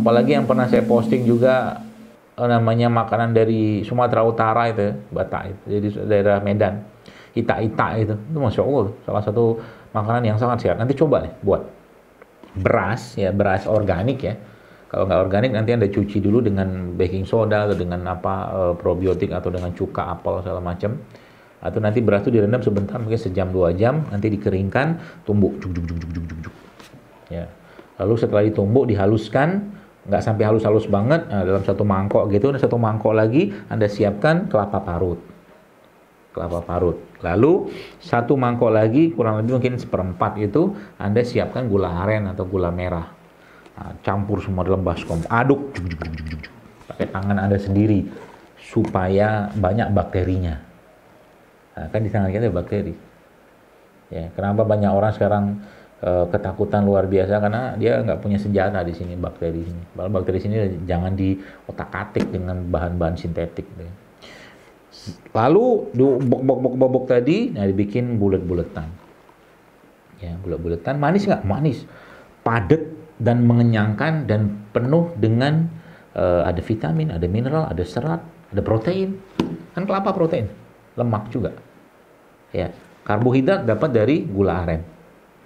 apalagi yang pernah saya posting juga eh, namanya makanan dari Sumatera Utara itu Batak itu jadi daerah Medan. Ita-ita itu itu masya Allah salah satu makanan yang sangat sehat. Nanti coba nih buat beras ya beras organik ya. Kalau nggak organik nanti anda cuci dulu dengan baking soda atau dengan apa eh, probiotik atau dengan cuka apel segala macam. Atau nanti beras itu direndam sebentar mungkin sejam dua jam nanti dikeringkan tumbuk juk juk juk juk juk juk, ya. Lalu setelah ditumbuk dihaluskan nggak sampai halus-halus banget nah, dalam satu mangkok gitu dan satu mangkok lagi anda siapkan kelapa parut. Kelapa parut. Lalu satu mangkok lagi kurang lebih mungkin seperempat itu anda siapkan gula aren atau gula merah. Nah, campur semua dalam baskom. Aduk. Juk, juk, juk, juk, juk. pakai tangan anda sendiri supaya banyak bakterinya. Nah, kan di tangan kita ada bakteri. Ya, kenapa banyak orang sekarang e, ketakutan luar biasa karena dia nggak punya senjata di sini bakteri ini. Bakteri sini jangan di otak-atik dengan bahan-bahan sintetik. Gitu. Lalu bok-bok-bok-bok tadi, nah dibikin bulat-bulatan. Ya, bulat-bulatan manis nggak? Manis, padat dan mengenyangkan dan penuh dengan e, ada vitamin, ada mineral, ada serat, ada protein. Kan kelapa protein, lemak juga ya karbohidrat dapat dari gula aren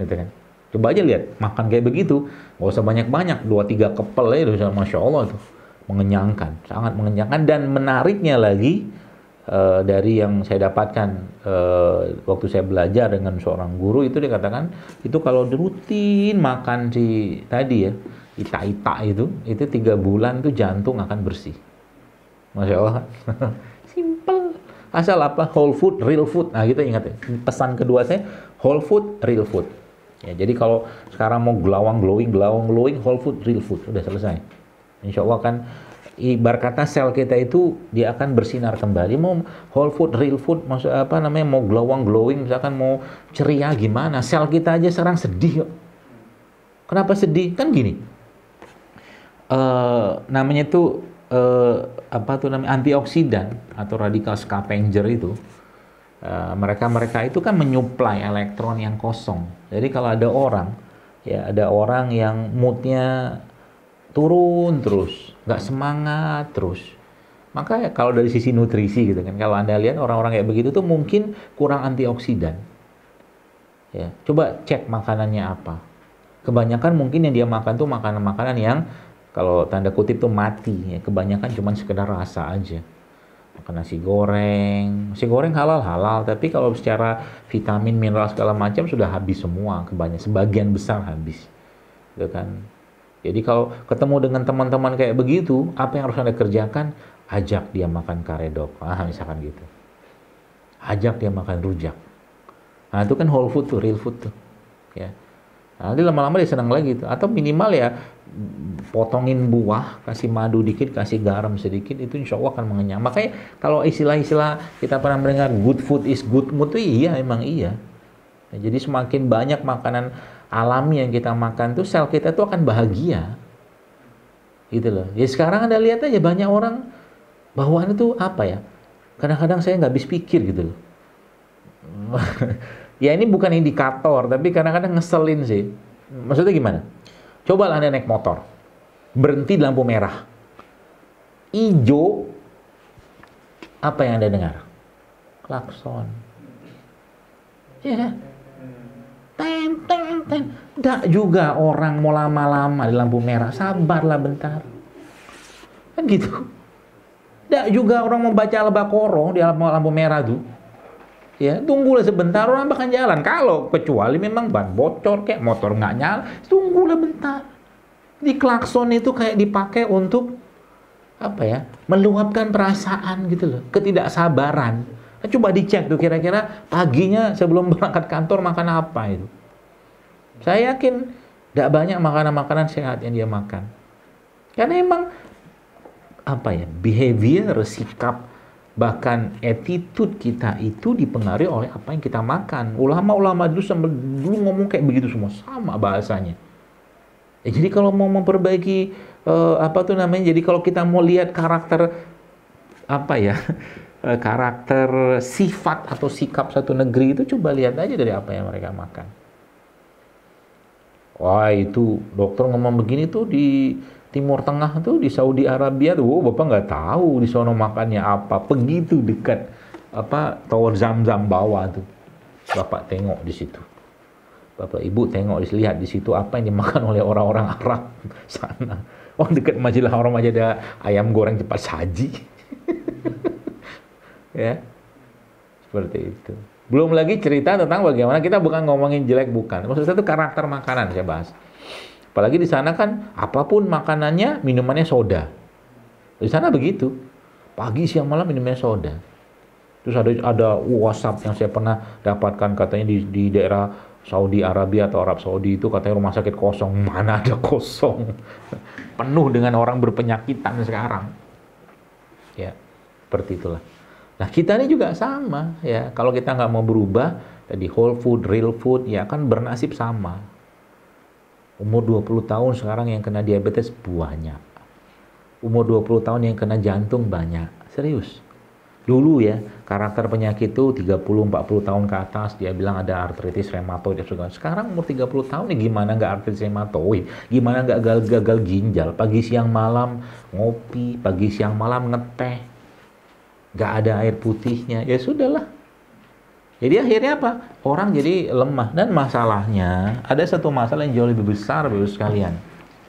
gitu kan coba aja lihat makan kayak begitu nggak usah banyak-banyak dua tiga kepel ya udah masya Allah tuh mengenyangkan sangat mengenyangkan dan menariknya lagi uh, dari yang saya dapatkan uh, waktu saya belajar dengan seorang guru itu dikatakan itu kalau rutin makan si tadi ya ita-ita itu itu tiga bulan tuh jantung akan bersih masya Allah simple Asal apa? Whole food, real food. Nah, kita ingat ya. Pesan kedua saya, whole food, real food. Ya, jadi kalau sekarang mau gelawang glowing, gelawang glowing, whole food, real food, udah selesai. Insya Allah kan ibarat kata sel kita itu dia akan bersinar kembali. Mau whole food, real food, maksud apa namanya? Mau glowang glowing, misalkan mau ceria gimana? Sel kita aja sekarang sedih. Kenapa sedih? Kan gini. Uh, namanya itu uh, apa tuh namanya antioksidan atau radikal scavenger itu uh, mereka mereka itu kan menyuplai elektron yang kosong. Jadi kalau ada orang ya ada orang yang moodnya turun terus, nggak semangat terus. Maka ya kalau dari sisi nutrisi gitu kan, kalau anda lihat orang-orang kayak begitu tuh mungkin kurang antioksidan. Ya, coba cek makanannya apa. Kebanyakan mungkin yang dia makan tuh makanan-makanan yang kalau tanda kutip tuh mati ya kebanyakan cuma sekedar rasa aja makan nasi goreng. Nasi goreng halal halal. Tapi kalau secara vitamin mineral segala macam sudah habis semua kebanyakan sebagian besar habis. Gitu kan? Jadi kalau ketemu dengan teman-teman kayak begitu apa yang harus anda kerjakan? Ajak dia makan karedok ah misalkan gitu. Ajak dia makan rujak. Nah itu kan whole food tuh real food tuh nanti lama-lama dia senang lagi tuh. Atau minimal ya potongin buah, kasih madu dikit, kasih garam sedikit, itu insya Allah akan mengenyang. Makanya kalau istilah-istilah kita pernah mendengar good food is good mood itu iya, emang iya. Nah, jadi semakin banyak makanan alami yang kita makan tuh sel kita tuh akan bahagia. Gitu loh. Ya sekarang Anda lihat aja banyak orang bawaan itu apa ya? Kadang-kadang saya nggak habis pikir gitu loh. ya ini bukan indikator, tapi kadang-kadang ngeselin sih. Maksudnya gimana? Coba Anda naik motor, berhenti di lampu merah. Ijo, apa yang Anda dengar? Klakson. Ya, ten, ten, ten. Tidak juga orang mau lama-lama di lampu merah, sabarlah bentar. Kan gitu. Tidak juga orang mau baca Al-Baqarah di lampu merah tuh ya tunggulah sebentar orang bakal jalan. Kalau kecuali memang ban bocor kayak motor nggak nyala tunggulah bentar. Di klakson itu kayak dipakai untuk apa ya meluapkan perasaan gitu loh ketidaksabaran. Nah, coba dicek tuh kira-kira paginya sebelum berangkat kantor makan apa itu. Saya yakin tidak banyak makanan-makanan sehat yang dia makan. Karena emang apa ya behavior sikap Bahkan attitude kita itu dipengaruhi oleh apa yang kita makan. Ulama-ulama dulu sambil dulu ngomong kayak begitu semua, sama bahasanya. Ya, jadi kalau mau memperbaiki uh, apa tuh namanya? Jadi kalau kita mau lihat karakter apa ya? Eh, karakter sifat atau sikap satu negeri itu coba lihat aja dari apa yang mereka makan. Wah itu dokter ngomong begini tuh di Timur Tengah tuh di Saudi Arabia tuh, oh, bapak nggak tahu di sono makannya apa. Begitu dekat apa tower Zam-Zam bawah tuh, bapak tengok di situ. Bapak Ibu tengok lihat di situ apa yang dimakan oleh orang-orang Arab sana. Oh dekat Masjidil Haram aja ada ayam goreng cepat saji. ya. Seperti itu. Belum lagi cerita tentang bagaimana kita bukan ngomongin jelek bukan. Maksud saya itu karakter makanan saya bahas. Apalagi di sana kan apa pun makanannya, minumannya soda. Di sana begitu. Pagi, siang, malam minumnya soda. Terus ada ada WhatsApp yang saya pernah dapatkan katanya di, di daerah Saudi Arabia atau Arab Saudi itu katanya rumah sakit kosong. Mana ada kosong? Penuh dengan orang berpenyakitan sekarang. Ya, seperti itulah. Nah kita ini juga sama ya. Kalau kita nggak mau berubah, tadi whole food, real food, ya kan bernasib sama Umur 20 tahun sekarang yang kena diabetes banyak. Umur 20 tahun yang kena jantung banyak. Serius. Dulu ya, karakter penyakit itu 30-40 tahun ke atas, dia bilang ada artritis rheumatoid. Sekarang umur 30 tahun nih gimana nggak artritis rheumatoid? Gimana nggak gagal, gagal ginjal? Pagi siang malam ngopi, pagi siang malam ngeteh. Nggak ada air putihnya. Ya sudahlah, jadi akhirnya apa? Orang jadi lemah dan masalahnya ada satu masalah yang jauh lebih besar bapak sekalian.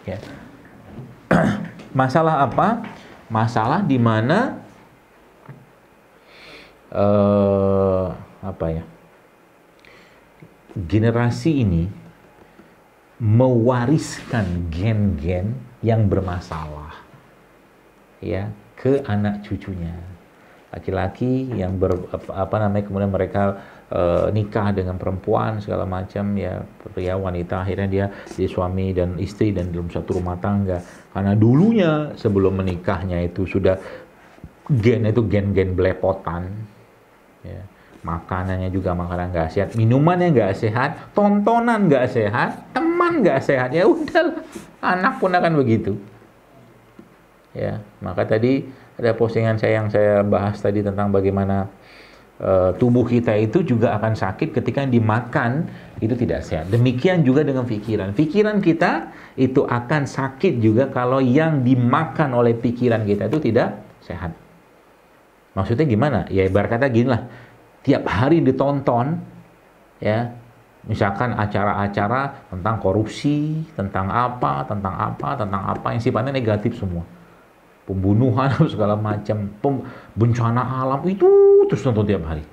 Ya. masalah apa? Masalah di mana uh, apa ya? Generasi ini mewariskan gen-gen yang bermasalah ya ke anak cucunya laki-laki yang ber apa namanya kemudian mereka e, nikah dengan perempuan segala macam ya pria wanita akhirnya dia jadi suami dan istri dan dalam satu rumah tangga. Karena dulunya sebelum menikahnya itu sudah gen itu gen-gen belepotan ya. Makanannya juga makanan nggak sehat minumannya nggak sehat tontonan nggak sehat teman nggak sehat ya udah anak pun akan begitu. Ya maka tadi ada postingan saya yang saya bahas tadi tentang bagaimana uh, tubuh kita itu juga akan sakit ketika dimakan itu tidak sehat. Demikian juga dengan pikiran. Pikiran kita itu akan sakit juga kalau yang dimakan oleh pikiran kita itu tidak sehat. Maksudnya gimana? Ya ibarat kata gini lah, tiap hari ditonton, ya, misalkan acara-acara tentang korupsi, tentang apa, tentang apa, tentang apa yang sifatnya negatif semua pembunuhan segala macam bencana alam itu terus nonton tiap hari.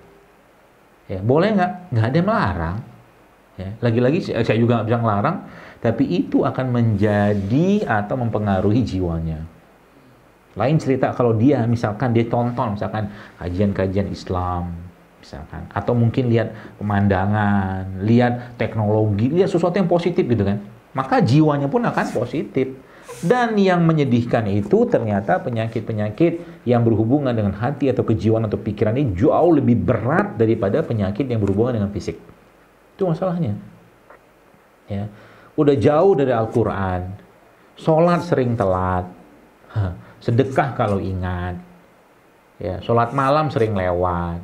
Ya boleh nggak? Nggak ada yang melarang. Ya lagi-lagi saya juga nggak bisa melarang tapi itu akan menjadi atau mempengaruhi jiwanya. Lain cerita kalau dia misalkan dia tonton misalkan kajian-kajian Islam misalkan. Atau mungkin lihat pemandangan lihat teknologi lihat sesuatu yang positif gitu kan. Maka jiwanya pun akan positif dan yang menyedihkan itu ternyata penyakit-penyakit yang berhubungan dengan hati atau kejiwaan atau pikiran ini jauh lebih berat daripada penyakit yang berhubungan dengan fisik. Itu masalahnya. Ya. Udah jauh dari Al-Quran. Sholat sering telat. Sedekah kalau ingat. Ya, sholat malam sering lewat.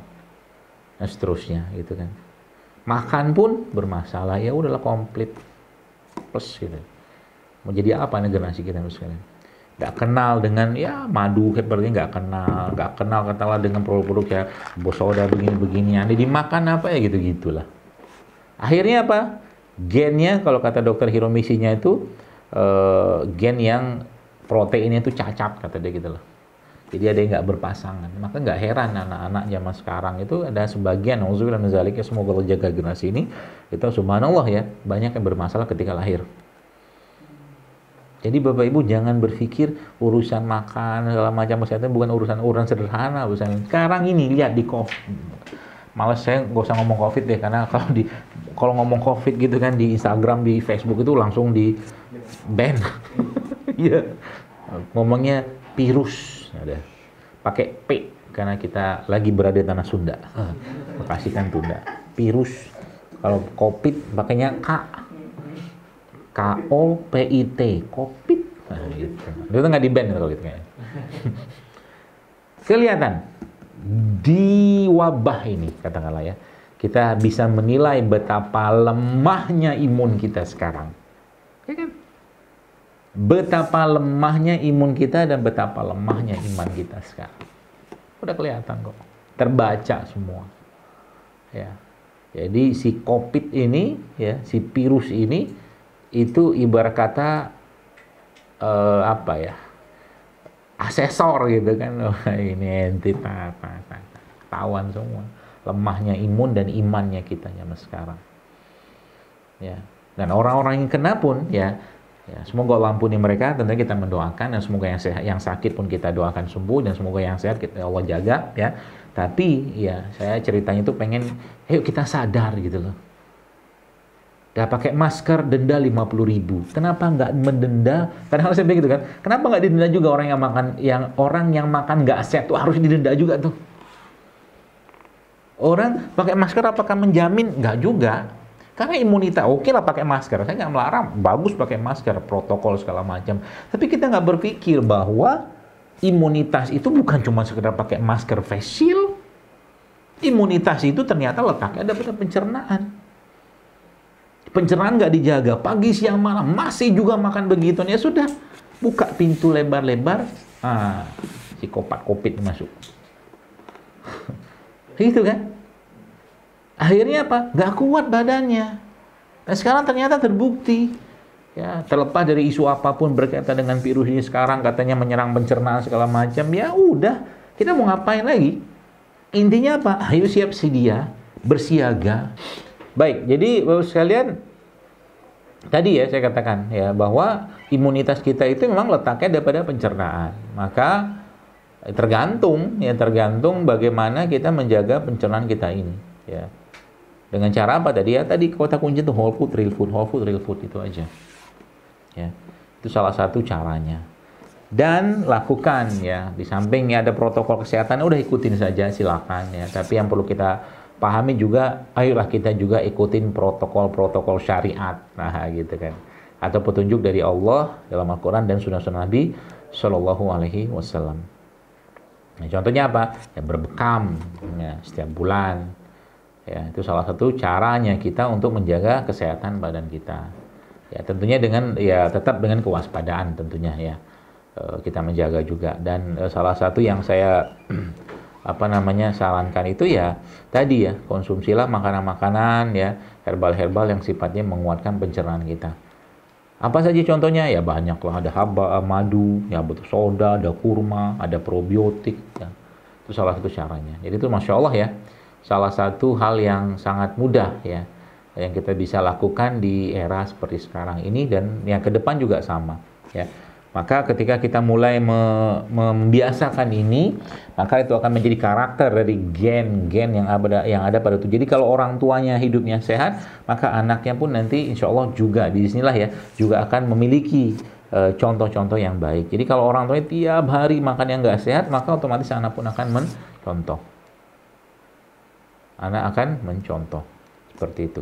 Dan seterusnya gitu kan. Makan pun bermasalah. Ya udahlah komplit. Plus gitu. Mau jadi apa nih generasi kita sekalian? Gak kenal dengan ya madu seperti nggak kenal, nggak kenal katalah dengan produk-produk ya bosoda begini-begini. Ini dimakan apa ya gitu gitulah. Akhirnya apa? Gennya kalau kata dokter Hiromisinya itu uh, gen yang proteinnya itu cacat kata dia gitu loh. Jadi ada yang nggak berpasangan. Maka nggak heran anak-anak zaman sekarang itu ada sebagian, Alhamdulillah semoga Allah jaga generasi ini. Itu subhanallah ya, banyak yang bermasalah ketika lahir. Jadi Bapak Ibu jangan berpikir urusan makan segala macam kesehatan bukan urusan urusan sederhana urusan. Sekarang ini lihat di COVID. Males saya nggak usah ngomong COVID deh karena kalau di kalau ngomong COVID gitu kan di Instagram di Facebook itu langsung di ban. Iya. Ngomongnya virus ada. Pakai P karena kita lagi berada di tanah Sunda. Bekasi kan Tunda. Virus. Kalau COVID pakainya K K O P I T COVID nah, gitu. itu nggak di band kalau gitu kayaknya kelihatan di wabah ini katakanlah ya kita bisa menilai betapa lemahnya imun kita sekarang ya kan betapa lemahnya imun kita dan betapa lemahnya iman kita sekarang. Udah kelihatan kok. Terbaca semua. Ya. Jadi si COVID ini ya, si virus ini itu ibarat kata uh, apa ya? asesor gitu kan. Oh, ini entitas tawan semua. Lemahnya imun dan imannya kita zaman sekarang. Ya. Dan orang-orang yang kena pun ya Ya, semoga Allah ampuni mereka, tentunya kita mendoakan dan semoga yang sehat, yang sakit pun kita doakan sembuh dan semoga yang sehat kita Allah jaga ya. Tapi ya saya ceritanya itu pengen, ayo kita sadar gitu loh. Gak pakai masker denda 50 ribu. Kenapa nggak mendenda? Kadang-kadang saya begitu kan. Kenapa nggak didenda juga orang yang makan yang orang yang makan nggak sehat tuh harus didenda juga tuh. Orang pakai masker apakah menjamin? Nggak juga karena imunitas, oke okay lah pakai masker. Saya nggak melarang, bagus pakai masker, protokol segala macam. Tapi kita nggak berpikir bahwa imunitas itu bukan cuma sekedar pakai masker face shield. Imunitas itu ternyata letaknya ada pada pencernaan. Pencernaan nggak dijaga, pagi, siang, malam masih juga makan begitu. Ya sudah, buka pintu lebar-lebar, ah, si kopat kopit masuk. itu kan? Akhirnya apa? Gak kuat badannya. Dan sekarang ternyata terbukti. Ya, terlepas dari isu apa pun berkaitan dengan virus ini sekarang katanya menyerang pencernaan segala macam, ya udah, kita mau ngapain lagi? Intinya apa? Ayo siap sedia, bersiaga. Baik, jadi Bapak sekalian, tadi ya saya katakan ya bahwa imunitas kita itu memang letaknya daripada pencernaan. Maka tergantung ya tergantung bagaimana kita menjaga pencernaan kita ini ya dengan cara apa tadi ya? Tadi kota kunci itu whole food, real food, whole food, real food itu aja. Ya. Itu salah satu caranya. Dan lakukan ya, di samping ya ada protokol kesehatan udah ikutin saja silakan ya. Tapi yang perlu kita pahami juga ayolah kita juga ikutin protokol-protokol syariat. Nah, gitu kan. Atau petunjuk dari Allah dalam Al-Qur'an dan sunnah-sunnah Nabi Shallallahu alaihi wasallam. Nah, contohnya apa? Ya berbekam ya, setiap bulan Ya, itu salah satu caranya kita untuk menjaga kesehatan badan kita. Ya, tentunya dengan ya tetap dengan kewaspadaan tentunya ya. E, kita menjaga juga dan e, salah satu yang saya apa namanya sarankan itu ya tadi ya konsumsilah makanan-makanan ya herbal-herbal yang sifatnya menguatkan pencernaan kita. Apa saja contohnya? Ya banyak lah ada haba, madu, ya betul soda, ada kurma, ada probiotik. Ya. Itu salah satu caranya. Jadi itu masya Allah ya salah satu hal yang sangat mudah ya yang kita bisa lakukan di era seperti sekarang ini dan yang ke depan juga sama ya maka ketika kita mulai me membiasakan ini maka itu akan menjadi karakter dari gen-gen yang ada yang ada pada itu. Jadi kalau orang tuanya hidupnya sehat maka anaknya pun nanti insya Allah juga di sinilah ya juga akan memiliki eh, contoh-contoh yang baik. Jadi kalau orang tuanya tiap hari makan yang nggak sehat maka otomatis anak pun akan mencontoh. Anak akan mencontoh. Seperti itu.